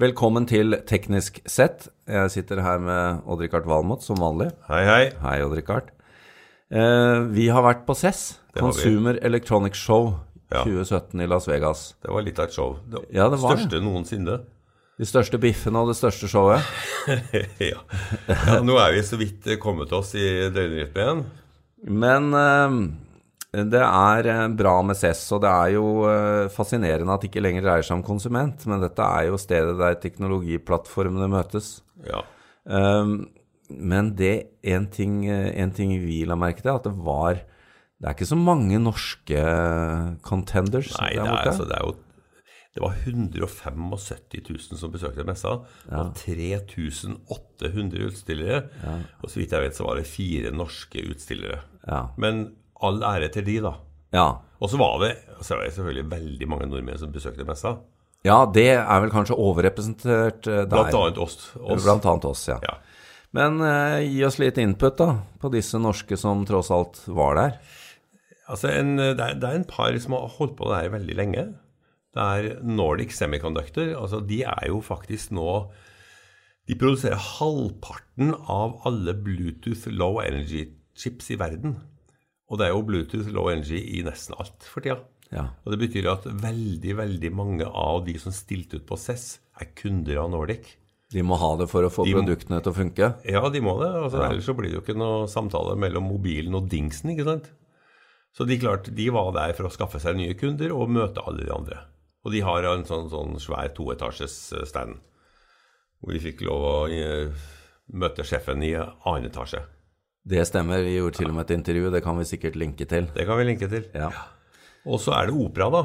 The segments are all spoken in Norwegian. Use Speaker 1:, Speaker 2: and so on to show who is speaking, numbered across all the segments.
Speaker 1: Velkommen til Teknisk sett. Jeg sitter her med Odd-Rikard Valmot som vanlig.
Speaker 2: Hei, hei.
Speaker 1: Hei, Odd-Rikard. Eh, vi har vært på CES,
Speaker 2: Det.
Speaker 1: Consumer Electronic Show
Speaker 2: Ja.
Speaker 1: 2017 i Las Vegas.
Speaker 2: Det var litt av et show. Det
Speaker 1: Ja, det var
Speaker 2: største noensinne.
Speaker 1: De største biffene og det største showet.
Speaker 2: ja. ja. Nå er vi så vidt kommet oss i døgnrytmen.
Speaker 1: Men eh, det er eh, bra med CES, og det er jo eh, fascinerende at det ikke lenger dreier seg om konsument, men dette er jo stedet der teknologiplattformene møtes.
Speaker 2: Ja.
Speaker 1: Um, men det en ting, eh, en ting vi la merke til, at det var Det er ikke så mange norske contenders
Speaker 2: Nei, det er, altså, det er jo det var 175 000 som besøkte messa, og 3800 utstillere. Og så vidt jeg vet, så var det fire norske utstillere.
Speaker 1: Ja.
Speaker 2: Men all ære til de, da.
Speaker 1: ja.
Speaker 2: Og så var det, så var det selvfølgelig veldig mange nordmenn som besøkte messa.
Speaker 1: ja, det er vel kanskje overrepresentert eh, der.
Speaker 2: Blant annet oss. oss.
Speaker 1: Blant annet oss, ja.
Speaker 2: Ja.
Speaker 1: Men eh, gi oss litt input da, på disse norske som tross alt var der.
Speaker 2: Altså en, det, er, det er en par som har holdt på det her veldig lenge. Det er Nordic Semiconductor. altså De er jo faktisk nå De produserer halvparten av alle Bluetooth low energy-chips i verden. Og det er jo Bluetooth low energy i nesten alt for tida.
Speaker 1: Ja.
Speaker 2: Og Det betyr at veldig veldig mange av de som stilte ut på CESS, er kunder av Nordic.
Speaker 1: De må ha det for å få
Speaker 2: De må-
Speaker 1: produktene til å funke.
Speaker 2: Ja, de må det. altså Ellers så blir det jo ikke noe samtale mellom mobilen og dingsen. ikke sant? Så de klart, de var der for å skaffe seg nye kunder og møte alle de andre. Og de har en sånn, sånn svær toetasjes eh, stand, hvor vi fikk lov å eh, møte sjefen i annen etasje.
Speaker 1: Det stemmer, vi gjorde til og med et intervju, det kan vi sikkert linke til.
Speaker 2: Det kan vi linke til.
Speaker 1: Ja.
Speaker 2: Og så er det Opera, da,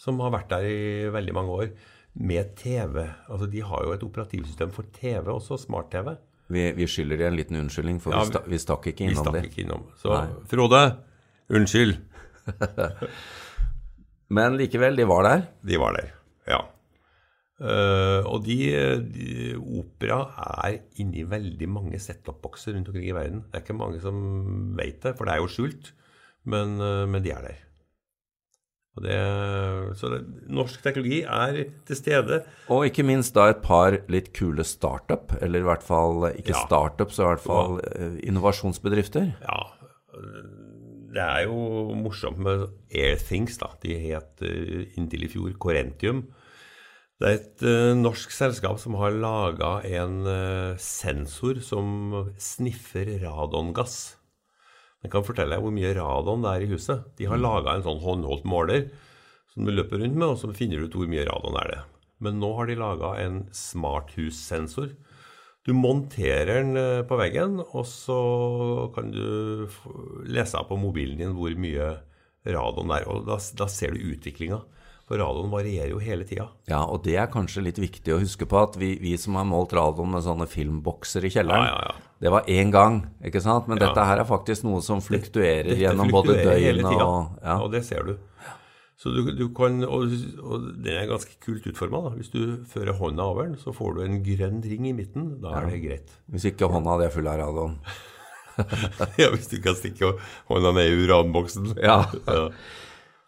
Speaker 2: som har vært der i veldig mange år, med TV. Altså, De har jo et operativsystem for TV også, smart-TV.
Speaker 1: Vi, vi skylder de en liten unnskyldning, for
Speaker 2: Ja,
Speaker 1: vi, sta, vi stakk ikke
Speaker 2: Vi stakk ikke innom. Så
Speaker 1: Nei.
Speaker 2: Frode, unnskyld.
Speaker 1: Men likevel, de var der.
Speaker 2: De var der, ja. Eh, og de, de Opera er inni veldig mange set-up-bokser rundt omkring i verden. Det er ikke mange som vet det, for det er jo skjult, men, uh, men de er der. Og det, så det, norsk teknologi er til stede.
Speaker 1: Og ikke minst da et par litt kule startup, eller i hvert fall ikke
Speaker 2: Ja.
Speaker 1: så i hvert fall ja. innovasjonsbedrifter.
Speaker 2: Ja, det er jo morsomt med Airthings, da. De het eh, inntil i fjor Corentium. Det er et uh, norsk selskap som har laga en uh, sensor som sniffer radongass. Den kan fortelle deg hvor mye radon det er i huset. De har laga en sånn håndholdt måler som du løper rundt med, og så finner du ut hvor mye radon er det. Men nå har de laga en smarthussensor. Du monterer den eh, på veggen, og så kan du lese av på mobilen din hvor mye radon det er. Og da, da ser du utviklinga. For radioen varierer jo hele tida.
Speaker 1: Ja, og det er kanskje litt viktig å huske på at vi, vi som har målt radioen med sånne filmbokser i kjelleren,
Speaker 2: Ja, ja, ja.
Speaker 1: det var én gang, ikke sant? Men dette her er faktisk noe som fluktuerer
Speaker 2: Dette
Speaker 1: gjennom både
Speaker 2: fluktuerer hele
Speaker 1: døgn og ja.
Speaker 2: og det ser du. Så du, du kan, og, og den er ganske kult utforma. Hvis du fører hånda over den, så får du en grønn ring i midten. Da er det greit.
Speaker 1: Hvis ikke hånda di er full av radioen.
Speaker 2: ja, Hvis du kan stikke hånda ned i uranboksen.
Speaker 1: Ja.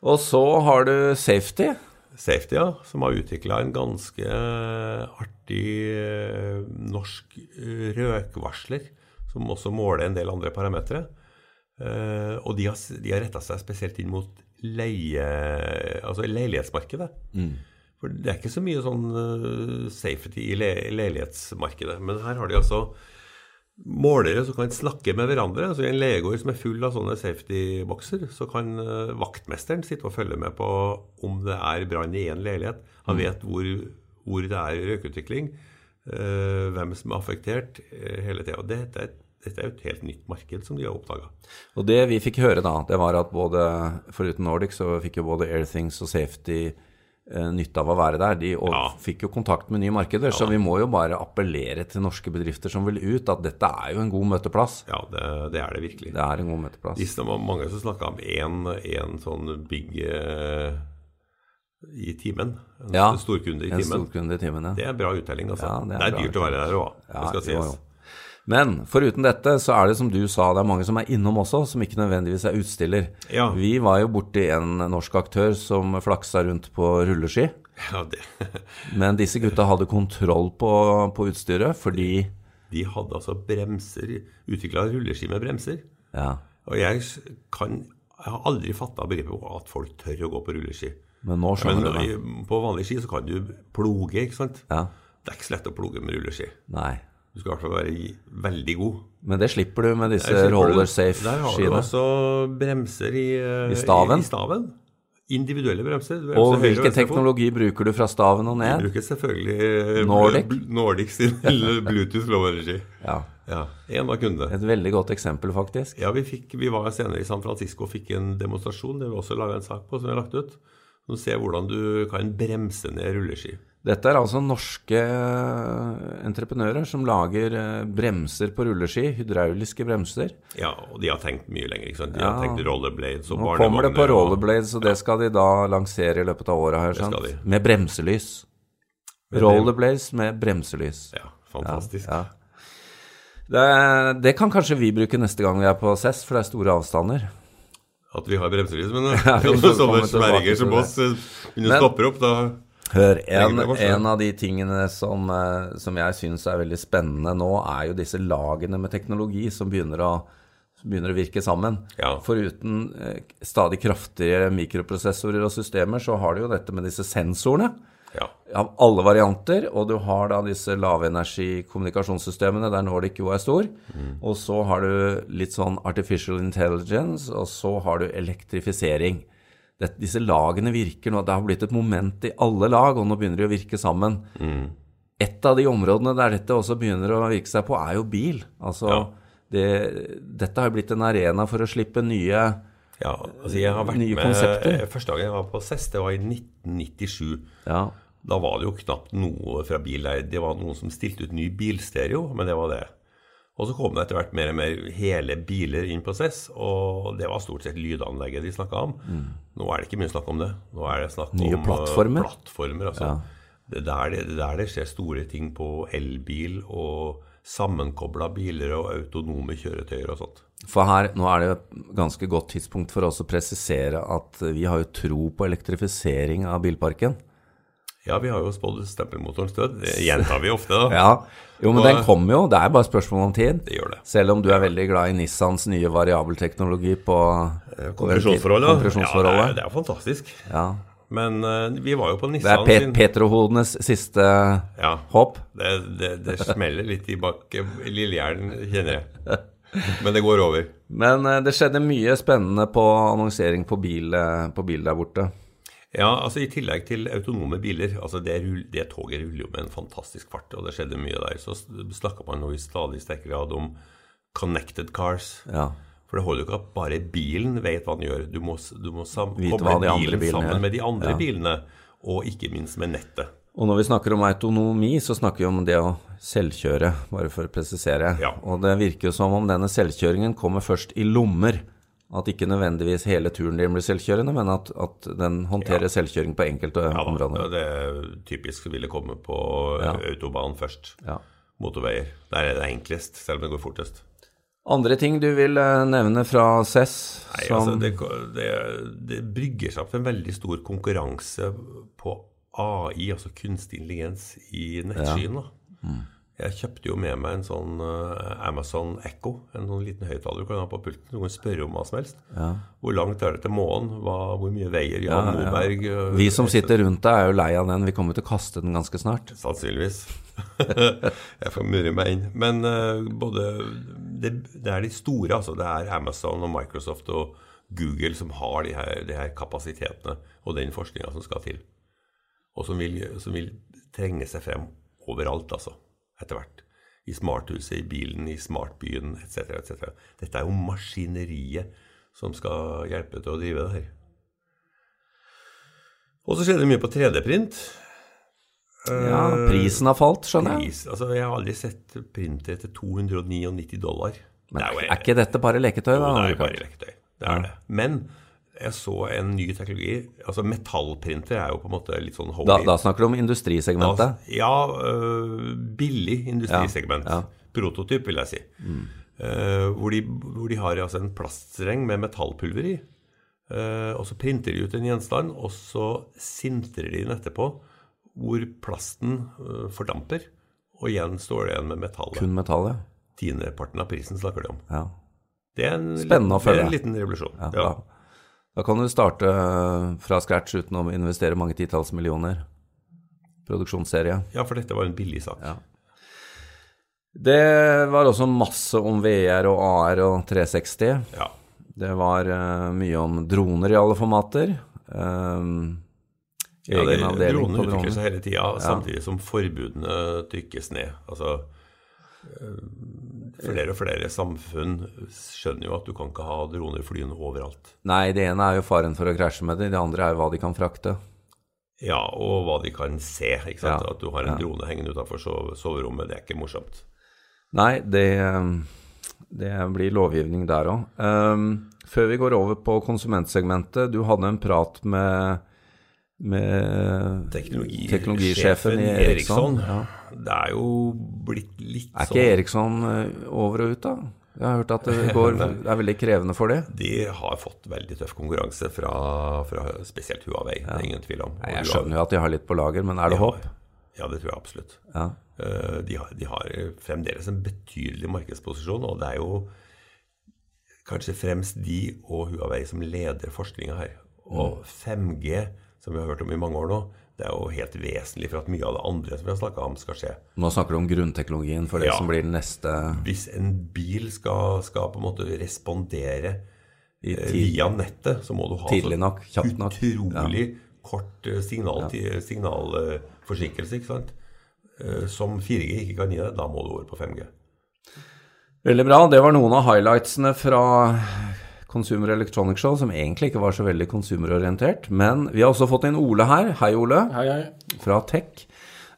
Speaker 1: Og så har du safety.
Speaker 2: Safety, ja, som har utvikla en ganske artig eh, norsk eh, røkvarsler, som også måler en del andre parametere. Eh, og de har, de har retta seg spesielt inn mot leie, altså leilighetsmarkedet. For det er ikke så mye sånn eh, safety i le leilighetsmarkedet. Men her har de altså målere som kan snakke med hverandre. Altså I en legegård som er full av sånne safety-bokser, så kan eh, vaktmesteren sitte og følge med på om det er brann i én leilighet. Han vet hvor, hvor det er røykutvikling, eh, hvem som er affektert, eh, hele tida. Og dette er, dette er jo et helt nytt marked som de har oppdaga.
Speaker 1: Og det vi fikk høre da, det var at både, foruten Nordic, så fikk jo både Airthings og Safety nytte av å være der. De
Speaker 2: Ja.
Speaker 1: fikk jo kontakt med nye markeder, så vi må jo bare appellere til norske bedrifter som vil ut, at dette er jo en god møteplass.
Speaker 2: Ja, det, det er det virkelig.
Speaker 1: Det er en god møteplass.
Speaker 2: Det var mange som snakka om én sånn big uh, i timen, en
Speaker 1: Ja,
Speaker 2: storkunde i
Speaker 1: En
Speaker 2: timen,
Speaker 1: storkunde i timen, ja.
Speaker 2: det er bra uttelling. Altså.
Speaker 1: Ja, det
Speaker 2: det,
Speaker 1: er
Speaker 2: er
Speaker 1: bra
Speaker 2: dyrt å være der òg,
Speaker 1: Ja,
Speaker 2: det skal sies.
Speaker 1: Men foruten dette, så er det som du sa, det er mange som er innom også, som ikke nødvendigvis er utstiller.
Speaker 2: Ja.
Speaker 1: Vi var jo borti en norsk aktør som flaksa rundt på rulleski.
Speaker 2: Ja, det.
Speaker 1: Men disse gutta hadde kontroll på, på utstyret fordi
Speaker 2: De hadde altså bremser, utvikla rulleski med bremser.
Speaker 1: Ja.
Speaker 2: Og jeg kan Jeg har aldri fatta begrepet at folk tør å gå på rulleski.
Speaker 1: Men nå
Speaker 2: Men
Speaker 1: skjønner du det.
Speaker 2: på vanlig ski så kan du ploge, ikke sant?
Speaker 1: Ja.
Speaker 2: Det er ikke så lett å ploge med rulleski.
Speaker 1: Nei.
Speaker 2: Du skal i hvert fall være veldig god.
Speaker 1: Men det slipper du med disse roller safe-skiene.
Speaker 2: Der har du også bremser i, eh,
Speaker 1: I staven?
Speaker 2: I, staven. Individuelle bremser. bremser
Speaker 1: Og hvilken teknologi bruker du fra staven og ned?
Speaker 2: Jeg bruker selvfølgelig eh,
Speaker 1: Nordic?
Speaker 2: Nordic sin Bluetooth low energy.
Speaker 1: Ja.
Speaker 2: Ja, En av kundene.
Speaker 1: Et veldig godt eksempel, faktisk.
Speaker 2: Ja, vi, fikk, vi var senere i San Francisco og fikk en demonstrasjon. Det vi også laga en sak på, som vi har lagt ut. Som ser hvordan du kan bremse ned rulleski.
Speaker 1: Dette er altså norske eh, entreprenører som lager eh, bremser på rulleski, hydrauliske bremser.
Speaker 2: Ja, og de har tenkt mye lenger. ikke sant? De
Speaker 1: Ja.
Speaker 2: har tenkt rollerblades og
Speaker 1: Nå kommer det på rollerblades, og det skal de da lansere i løpet av året her, sant?
Speaker 2: de.
Speaker 1: Med bremselys. Rollerblades med bremselys.
Speaker 2: Ja, fantastisk.
Speaker 1: Ja. Det, det kan kanskje vi bruke neste gang vi er på CES, for det er store avstander.
Speaker 2: At vi har bremselys. Men
Speaker 1: Ja, får
Speaker 2: sånne
Speaker 1: til
Speaker 2: som oss eh, begynner å stoppe opp, da
Speaker 1: Hør, en, en av de tingene som, eh, som jeg syns er veldig spennende nå, er jo disse lagene med teknologi som begynner å, som begynner å virke sammen.
Speaker 2: Ja.
Speaker 1: Foruten eh, stadig kraftigere mikroprosessorer og systemer, så har du jo dette med disse sensorene
Speaker 2: Ja.
Speaker 1: av alle varianter, og du har da disse lavenergikommunikasjonssystemene, der Nordic jo er stor. Og så har du litt sånn artificial intelligence, og så har du elektrifisering. Det, disse lagene virker nå, det har blitt et moment i alle lag, og nå begynner de å virke sammen. Et av de områdene der dette også begynner å virke seg på, er jo bil. Altså,
Speaker 2: Ja.
Speaker 1: det, dette har jo blitt en arena for å slippe nye
Speaker 2: ja. Altså, jeg har vært
Speaker 1: Nye
Speaker 2: med
Speaker 1: konsepter.
Speaker 2: Første dagen jeg var på CES, det var i 1997.
Speaker 1: Ja,
Speaker 2: Da var det jo knapt noe fra bil der. Det var noen som stilte ut ny bilstereo, men det var det. Og så kom det etter hvert mer og mer hele biler inn på CES, og det var stort sett lydanlegget de snakka om. Nå er det ikke mye snakk om det. Nå er det snakk
Speaker 1: Mm. Nye
Speaker 2: om uh,
Speaker 1: plattformer.
Speaker 2: plattformer altså. Det, er der er der det skjer store ting på elbil og sammenkobla biler og autonome kjøretøyer og sånt.
Speaker 1: For her, nå er det et ganske godt tidspunkt for oss å presisere at vi har jo tro på elektrifisering av bilparken.
Speaker 2: Ja, vi har jo spådd stempelmotorens død. Det gjentar vi ofte, da.
Speaker 1: Ja, jo, men
Speaker 2: Og-
Speaker 1: den kommer jo, det er bare spørsmål om tid.
Speaker 2: Det gjør det.
Speaker 1: Selv om du er veldig glad i Nissans nye variabelteknologi på
Speaker 2: Kompresjonsforholdet.
Speaker 1: kompresjonsforholdet.
Speaker 2: Ja, det er, det er fantastisk.
Speaker 1: Ja,
Speaker 2: Men uh, vi var jo på
Speaker 1: Det er Pet Petrohodenes siste
Speaker 2: Ja,
Speaker 1: hopp.
Speaker 2: det, det, det smeller litt i bak lillehjernen, kjenner jeg. Men det går over.
Speaker 1: Men uh, det skjedde mye spennende på annonsering på bil, eh, på bil der borte.
Speaker 2: Ja, altså I tillegg til autonome biler altså Det, det toget ruller jo med en fantastisk fart, og det skjedde mye der. Så snakka man nå i stadig sterkere grad om connected cars.
Speaker 1: Ja.
Speaker 2: For det holder jo ikke at bare bilen vet hva den gjør. Du må, du må koble bilen sammen
Speaker 1: gjør.
Speaker 2: med de andre
Speaker 1: Ja.
Speaker 2: bilene, og ikke minst med nettet.
Speaker 1: Og når vi snakker om autonomi, så snakker vi om det å selvkjøre, bare for å presisere.
Speaker 2: Ja.
Speaker 1: Og det virker jo som om denne selvkjøringen kommer først i lommer. At ikke nødvendigvis hele turen din blir selvkjørende, men at, at den håndterer selvkjøring på enkelte
Speaker 2: Ja,
Speaker 1: områder.
Speaker 2: det er typisk ville komme på
Speaker 1: Ja.
Speaker 2: autobahn først.
Speaker 1: Ja.
Speaker 2: Motorveier. Der er det enklest, selv om det går fortest.
Speaker 1: Andre ting du vil eh, nevne fra CES?
Speaker 2: Nei, altså, det, det, det brygger seg opp en veldig stor konkurranse på AI, altså kunstig intelligens, i nettskyen. Ja.
Speaker 1: Mm.
Speaker 2: Jeg kjøpte jo med meg en sånn eh, Amazon Echo, en sånn liten høyttaler du kan ha på pulten. Du kan spørre om hva som helst. Hvor langt er det til månen? Hvor mye veier Jan
Speaker 1: Ja, ja.
Speaker 2: Moberg? Ja.
Speaker 1: vi som sitter rundt deg, er jo lei av den. Vi kommer til å kaste den ganske snart.
Speaker 2: Sannsynligvis. jeg får murre meg inn. Men uh, både det, det er de store, altså. Det er Amazon og Microsoft og Google som har de her, de her kapasitetene og den forskninga som skal til. Og som vil, som vil trenge seg frem overalt, altså. Etter hvert. I smarthuset, i bilen, i smartbyen etc. etc. Dette er jo maskineriet som skal hjelpe til å drive det her. Og så skjer det mye på 3D-print.
Speaker 1: Ja, prisen har falt, skjønner jeg.
Speaker 2: Pris, altså Jeg har aldri sett printer til 299 dollar.
Speaker 1: Men
Speaker 2: det er, jo,
Speaker 1: er ikke dette bare leketøy, da?
Speaker 2: Jo, det er bare leketøy. Det er det. Men jeg så en ny teknologi. altså Metallprinter er jo på en måte litt sånn hobby.
Speaker 1: Da, da snakker du om industrisegmentet?
Speaker 2: Ja, øh, billig industrisegment.
Speaker 1: Ja, ja.
Speaker 2: Prototyp, vil jeg si. Eh, hvor, de, hvor de har altså en plaststreng med metallpulver i. Uh, og så printer de ut en gjenstand, og så sintrer de den etterpå, hvor plasten uh, fordamper. Og igjen står det igjen med metallet.
Speaker 1: Kun metall, ja.
Speaker 2: Tiendeparten av prisen snakker de om.
Speaker 1: ja.
Speaker 2: Det er en,
Speaker 1: Spennende å
Speaker 2: det er en liten revolusjon.
Speaker 1: Ja,
Speaker 2: Ja.
Speaker 1: Da, kan du starte eh, fra scratch uten å investere mange titalls millioner. Produksjonsserie.
Speaker 2: ja, for dette var en billig sak.
Speaker 1: Ja. Det var også masse om VR og AR og 360.
Speaker 2: Ja.
Speaker 1: Det var uh, mye om droner i alle formater. Um,
Speaker 2: Ja, det,
Speaker 1: droner
Speaker 2: utvikler seg hele tida, samtidig som forbudene trykkes ned. Altså, flere og flere samfunn skjønner jo at du kan ikke ha droner flyende overalt.
Speaker 1: Nei, det ene er jo faren for å krasje med det, det andre er jo hva de kan frakte.
Speaker 2: Ja, og hva de kan se. ikke sant?
Speaker 1: Ja,
Speaker 2: At du har en
Speaker 1: ja.
Speaker 2: drone hengende utafor soverommet, det er ikke morsomt.
Speaker 1: Nei, det, det blir lovgivning der òg. Um, før vi går over på konsumentsegmentet, du hadde en prat med, med
Speaker 2: Teknologi-
Speaker 1: teknologisjefen i Eriksson. Ja.
Speaker 2: Det er jo blitt litt sånn
Speaker 1: Er
Speaker 2: sånn
Speaker 1: ikke Eriksson eh, over og ut, da? Jeg har hørt at det, går, det er veldig krevende for det.
Speaker 2: De har fått veldig tøff konkurranse fra, fra spesielt Huawei, det er ingen tvil om.
Speaker 1: Nei, Jeg skjønner jo at de har litt på lager, men er det håp?
Speaker 2: Ja, det tror jeg absolutt.
Speaker 1: Ja.
Speaker 2: Eh, De har, de har fremdeles en betydelig markedsposisjon, og det er jo kanskje fremst de og Huawei som leder forskninga her. Og 5G, som vi har hørt om i mange år nå, det er jo helt vesentlig for at mye av det andre som vi har snakka om, skal skje.
Speaker 1: Nå snakker du om grunnteknologien for det
Speaker 2: Ja.
Speaker 1: som blir den neste
Speaker 2: Hvis en bil skal, skal på en måte respondere eh, via nettet, så må du ha
Speaker 1: Tidlig nok, nok.
Speaker 2: utrolig kort signal, signal, signalforsinkelse, ikke sant? Eh, Som 4G ikke kan gi deg. Da må du over på 5G.
Speaker 1: Veldig bra. Det var noen av highlightsene fra Consumer Electronic Show, som egentlig ikke var så veldig konsumerorientert. Men vi har også fått inn Ole her. Hei, Ole.
Speaker 3: Hei, hei.
Speaker 1: Fra Tech.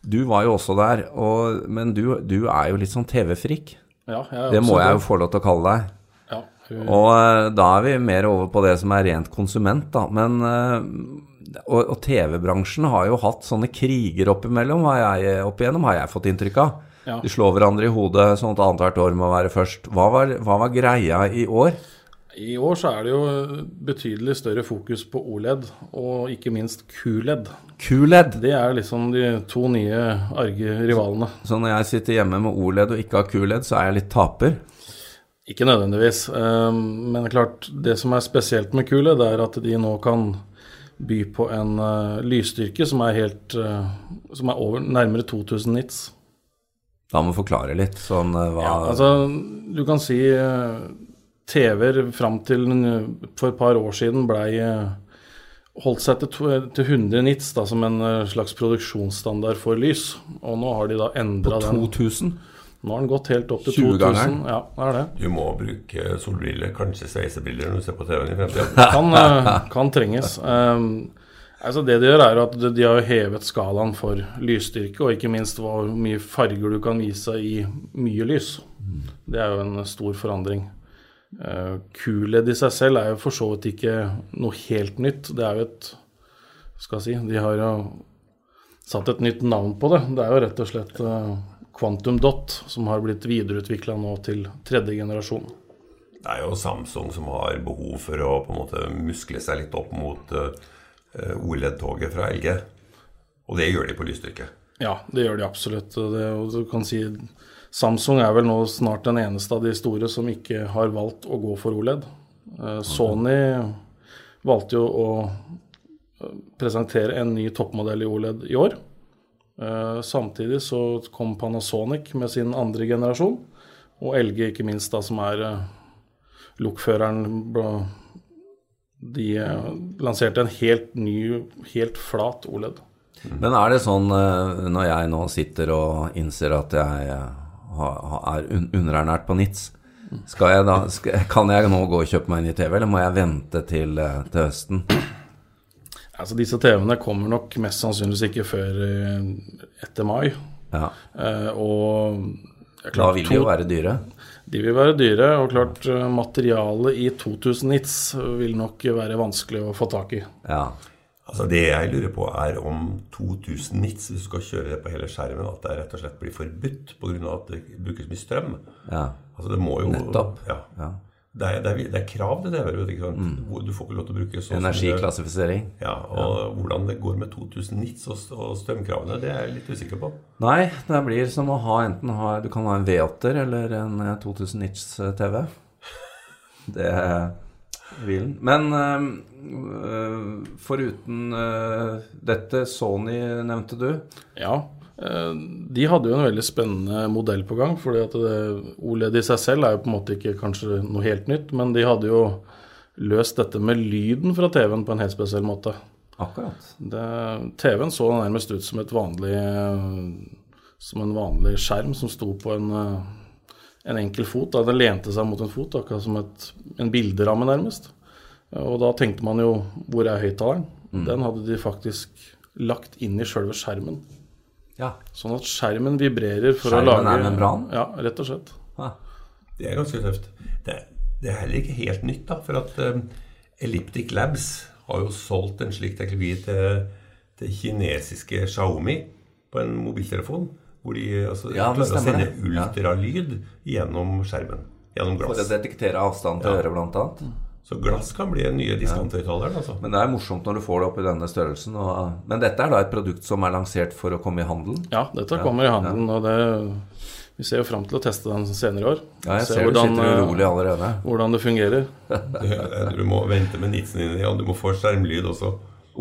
Speaker 1: Du var jo også der, og, men du, du er jo litt sånn TV-frik.
Speaker 3: Ja,
Speaker 1: Det må jeg jo få lov til å kalle deg.
Speaker 3: Ja, hun-
Speaker 1: Og eh, da er vi mer over på det som er rent konsument, da. Men eh, Og, og TV-bransjen har jo hatt sånne kriger oppimellom, har jeg, opp igjennom, har jeg fått inntrykk av.
Speaker 3: Ja.
Speaker 1: De slår hverandre i hodet sånn at annethvert år må være først. Hva var, hva var greia i år?
Speaker 3: I år så er det jo betydelig større fokus på OLED, og ikke minst QLED.
Speaker 1: QLED.
Speaker 3: Det er liksom de to nye arge rivalene.
Speaker 1: Så når jeg sitter hjemme med OLED og ikke har QLED, så er jeg litt taper.
Speaker 3: Ikke nødvendigvis, eh, men klart, det som er spesielt med QLED, er at de nå kan by på en eh, lysstyrke som er helt eh, Som er over nærmere 2000 nits.
Speaker 1: Da må du forklare litt sånn eh, hva
Speaker 3: Ja, altså, du kan si eh, TV-er fram til for et par år siden blei eh, holdt seg til, til 100 nits da, som en eh, slags produksjonsstandard for lys. Og nå har de da endra den.
Speaker 1: 2000?
Speaker 3: Nå har den gått helt opp til
Speaker 1: 20-gangeren.
Speaker 3: 2000. Ja, det er det.
Speaker 2: Du må bruke solbriller, kanskje sveisebriller når du ser på TV-en i fremtiden.
Speaker 3: Kan, eh, kan trenges. Um, altså det de gjør, er at de de har hevet skalaen for lysstyrke, og ikke minst hvor mye farger du kan vise i mye lys. Det er jo en stor forandring. Uh, QLED i seg selv er jo for så vidt ikke noe helt nytt. Det er jo et Skal jeg si De har jo satt et nytt navn på det. Det er jo rett og slett uh, Quantum Dot, som har blitt videreutvikla nå til tredje generasjon.
Speaker 2: Det er jo Samsung som har behov for å på en måte muskle seg litt opp mot eh, OLED-toget fra LG. Og det gjør de på lysstyrke.
Speaker 3: Ja, det gjør de absolutt. Det, og du kan si Samsung er vel nå snart den eneste av de store som ikke har valgt å gå for OLED. Eh, Sony valgte jo å eh, presentere en ny toppmodell i OLED i år. Eh, Samtidig så kom Panasonic med sin andre generasjon, og LG ikke minst, da, som er lokføreren De lanserte en helt ny, helt flat OLED.
Speaker 1: Men er det sånn når jeg nå sitter og innser at jeg er underernært på NITS, skal jeg da, skal, kan jeg nå gå og kjøpe meg en ny TV, eller må jeg vente til, eh, til høsten?
Speaker 3: Altså Disse TV-ene kommer nok mest sannsynligvis ikke før eh, etter mai.
Speaker 1: Ja,
Speaker 3: Eh, og er
Speaker 1: Da vil de jo være dyre.
Speaker 3: De vil være dyre, og klart eh, materialet i 2000 nits vil nok være vanskelig å få tak i.
Speaker 1: Ja.
Speaker 2: Altså Det jeg lurer på, er om 2000 nits, hvis du skal kjøre det på hele skjermen, at det rett og slett blir forbudt pga. at det brukes mye strøm.
Speaker 1: ja.
Speaker 2: Altså Det må jo
Speaker 1: Nettopp.
Speaker 2: Ja.
Speaker 1: ja.
Speaker 2: Det er, det, er, det er krav til TV-er.
Speaker 1: Mm.
Speaker 2: Du får ikke lov til å bruke så
Speaker 1: Energiklassifisering.
Speaker 2: Ja, og hvordan det går med 2000 nits og, og strømkravene, det er jeg litt usikker på.
Speaker 1: Nei, det blir som å ha enten ha Du kan ha en V8-er eller en eh, 2000 nits-TV. Det vil den. Men uh, foruten uh, dette, Sony nevnte du.
Speaker 3: Ja. eh, De hadde jo en veldig spennende modell på gang. fordi at det, OLED i seg selv er jo på en måte ikke kanskje noe helt nytt, men de hadde jo løst dette med lyden fra TV-en på en helt spesiell måte.
Speaker 1: Akkurat.
Speaker 3: TV-en så nærmest ut som et vanlig Som en vanlig skjerm som sto på en, en enkel fot. Da. Den lente seg mot en fot, akkurat som et, en bilderamme, nærmest. Og da tenkte man jo hvor er høyttaleren? Den hadde de faktisk lagt inn i sjølve skjermen.
Speaker 1: Ja.
Speaker 3: Sånn at skjermen vibrerer for
Speaker 1: Skjermen
Speaker 3: å lage Skjermen
Speaker 1: er membran?
Speaker 3: Ja, rett og slett.
Speaker 1: Ha.
Speaker 2: Det er ganske tøft. Det, det er heller ikke helt nytt, da. For at um, Elliptic Labs har jo solgt en slik teknologi til, til kinesiske Xiaomi på en mobiltelefon. Hvor de altså,
Speaker 1: Ja, det
Speaker 2: klarer å sende.
Speaker 1: Ja.
Speaker 2: ultralyd gjennom skjermen. Gjennom glass.
Speaker 1: For å detektere avstand til
Speaker 2: Ja.
Speaker 1: øret, blant annet.
Speaker 2: Så glass kan bli den nye diskanthøyttaleren. Altså.
Speaker 1: Men det er morsomt når du får det opp i denne størrelsen. Og, men dette er da et produkt som er lansert for å komme i handelen?
Speaker 3: Ja, dette kommer i handelen, og det Vi ser jo fram til å teste den senere i år.
Speaker 1: Ja, jeg ser
Speaker 3: hvordan, du
Speaker 1: sitter
Speaker 3: eh,
Speaker 1: urolig allerede.
Speaker 3: Hvordan det fungerer.
Speaker 2: Du, du må vente med nitsen din, ja, du må få skjermlyd også.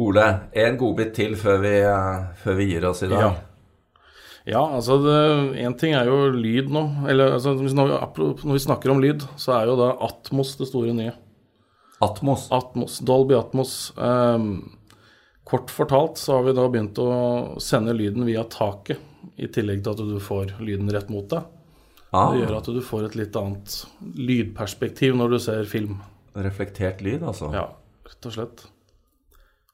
Speaker 1: Ole, en godbit til før vi, eh, før vi gir oss i dag.
Speaker 3: Ja. Ja, altså Én ting er jo lyd nå. Eller altså, når, vi, snakker om lyd, så er jo da Atmos det store nye.
Speaker 1: Atmos.
Speaker 3: Atmos, Dolby Atmos. Um, kort fortalt så har vi da begynt å sende lyden via taket, i tillegg til at du får lyden rett mot deg.
Speaker 1: Ah,
Speaker 3: Det gjør at du får et litt annet lydperspektiv når du ser film.
Speaker 1: reflektert lyd, altså.
Speaker 3: Ja, rett og slett.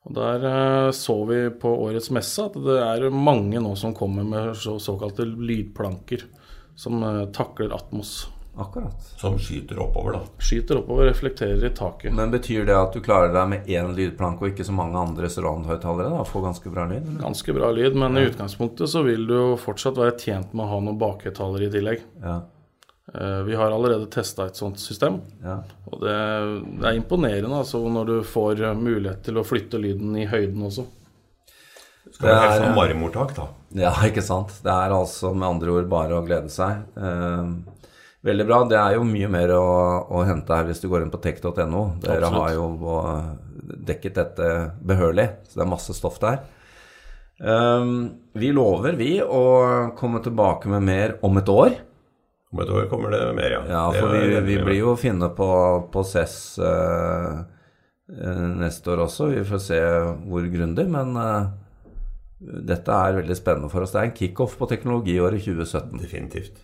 Speaker 3: Og Der eh, så vi på årets messe at det er mange nå som kommer med så, såkalte lydplanker som eh, takler Atmos.
Speaker 1: Akkurat.
Speaker 2: Som skyter oppover, da.
Speaker 3: Skyter oppover, reflekterer i taket.
Speaker 1: Men betyr det at du klarer deg med én lydplanke og ikke så mange andre surround-høyttalere? da? Får ganske bra lyd? eller?
Speaker 3: Ganske bra lyd, men i utgangspunktet så vil du jo fortsatt være tjent med å ha noen bakhøyttalere i tillegg.
Speaker 1: Ja.
Speaker 3: Eh, Vi har allerede testa et sånt system,
Speaker 1: ja.
Speaker 3: og det, det er imponerende altså, når du får eh, mulighet til å flytte lyden i høyden også.
Speaker 2: Skal være
Speaker 1: Det
Speaker 2: helt
Speaker 1: er-
Speaker 2: sånn marmortak, da.
Speaker 1: Ja, ikke sant. Det er altså med andre ord bare å glede seg. Eh, veldig bra. Det er jo mye mer å, å hente her hvis du går inn på tech.no. Dere
Speaker 3: Absolutt.
Speaker 1: har jo eh, dekket dette behørig, så det er masse stoff der. Eh, vi lover, vi, å komme tilbake med mer om et år.
Speaker 2: Om et år kommer det mer, ja.
Speaker 1: Ja, for vi, vi blir jo å finne på, på CES eh, eh, neste år også. Vi får se hvor grundig, men eh, dette er veldig spennende for oss. Det er en kickoff på teknologiåret 2017.
Speaker 2: Definitivt.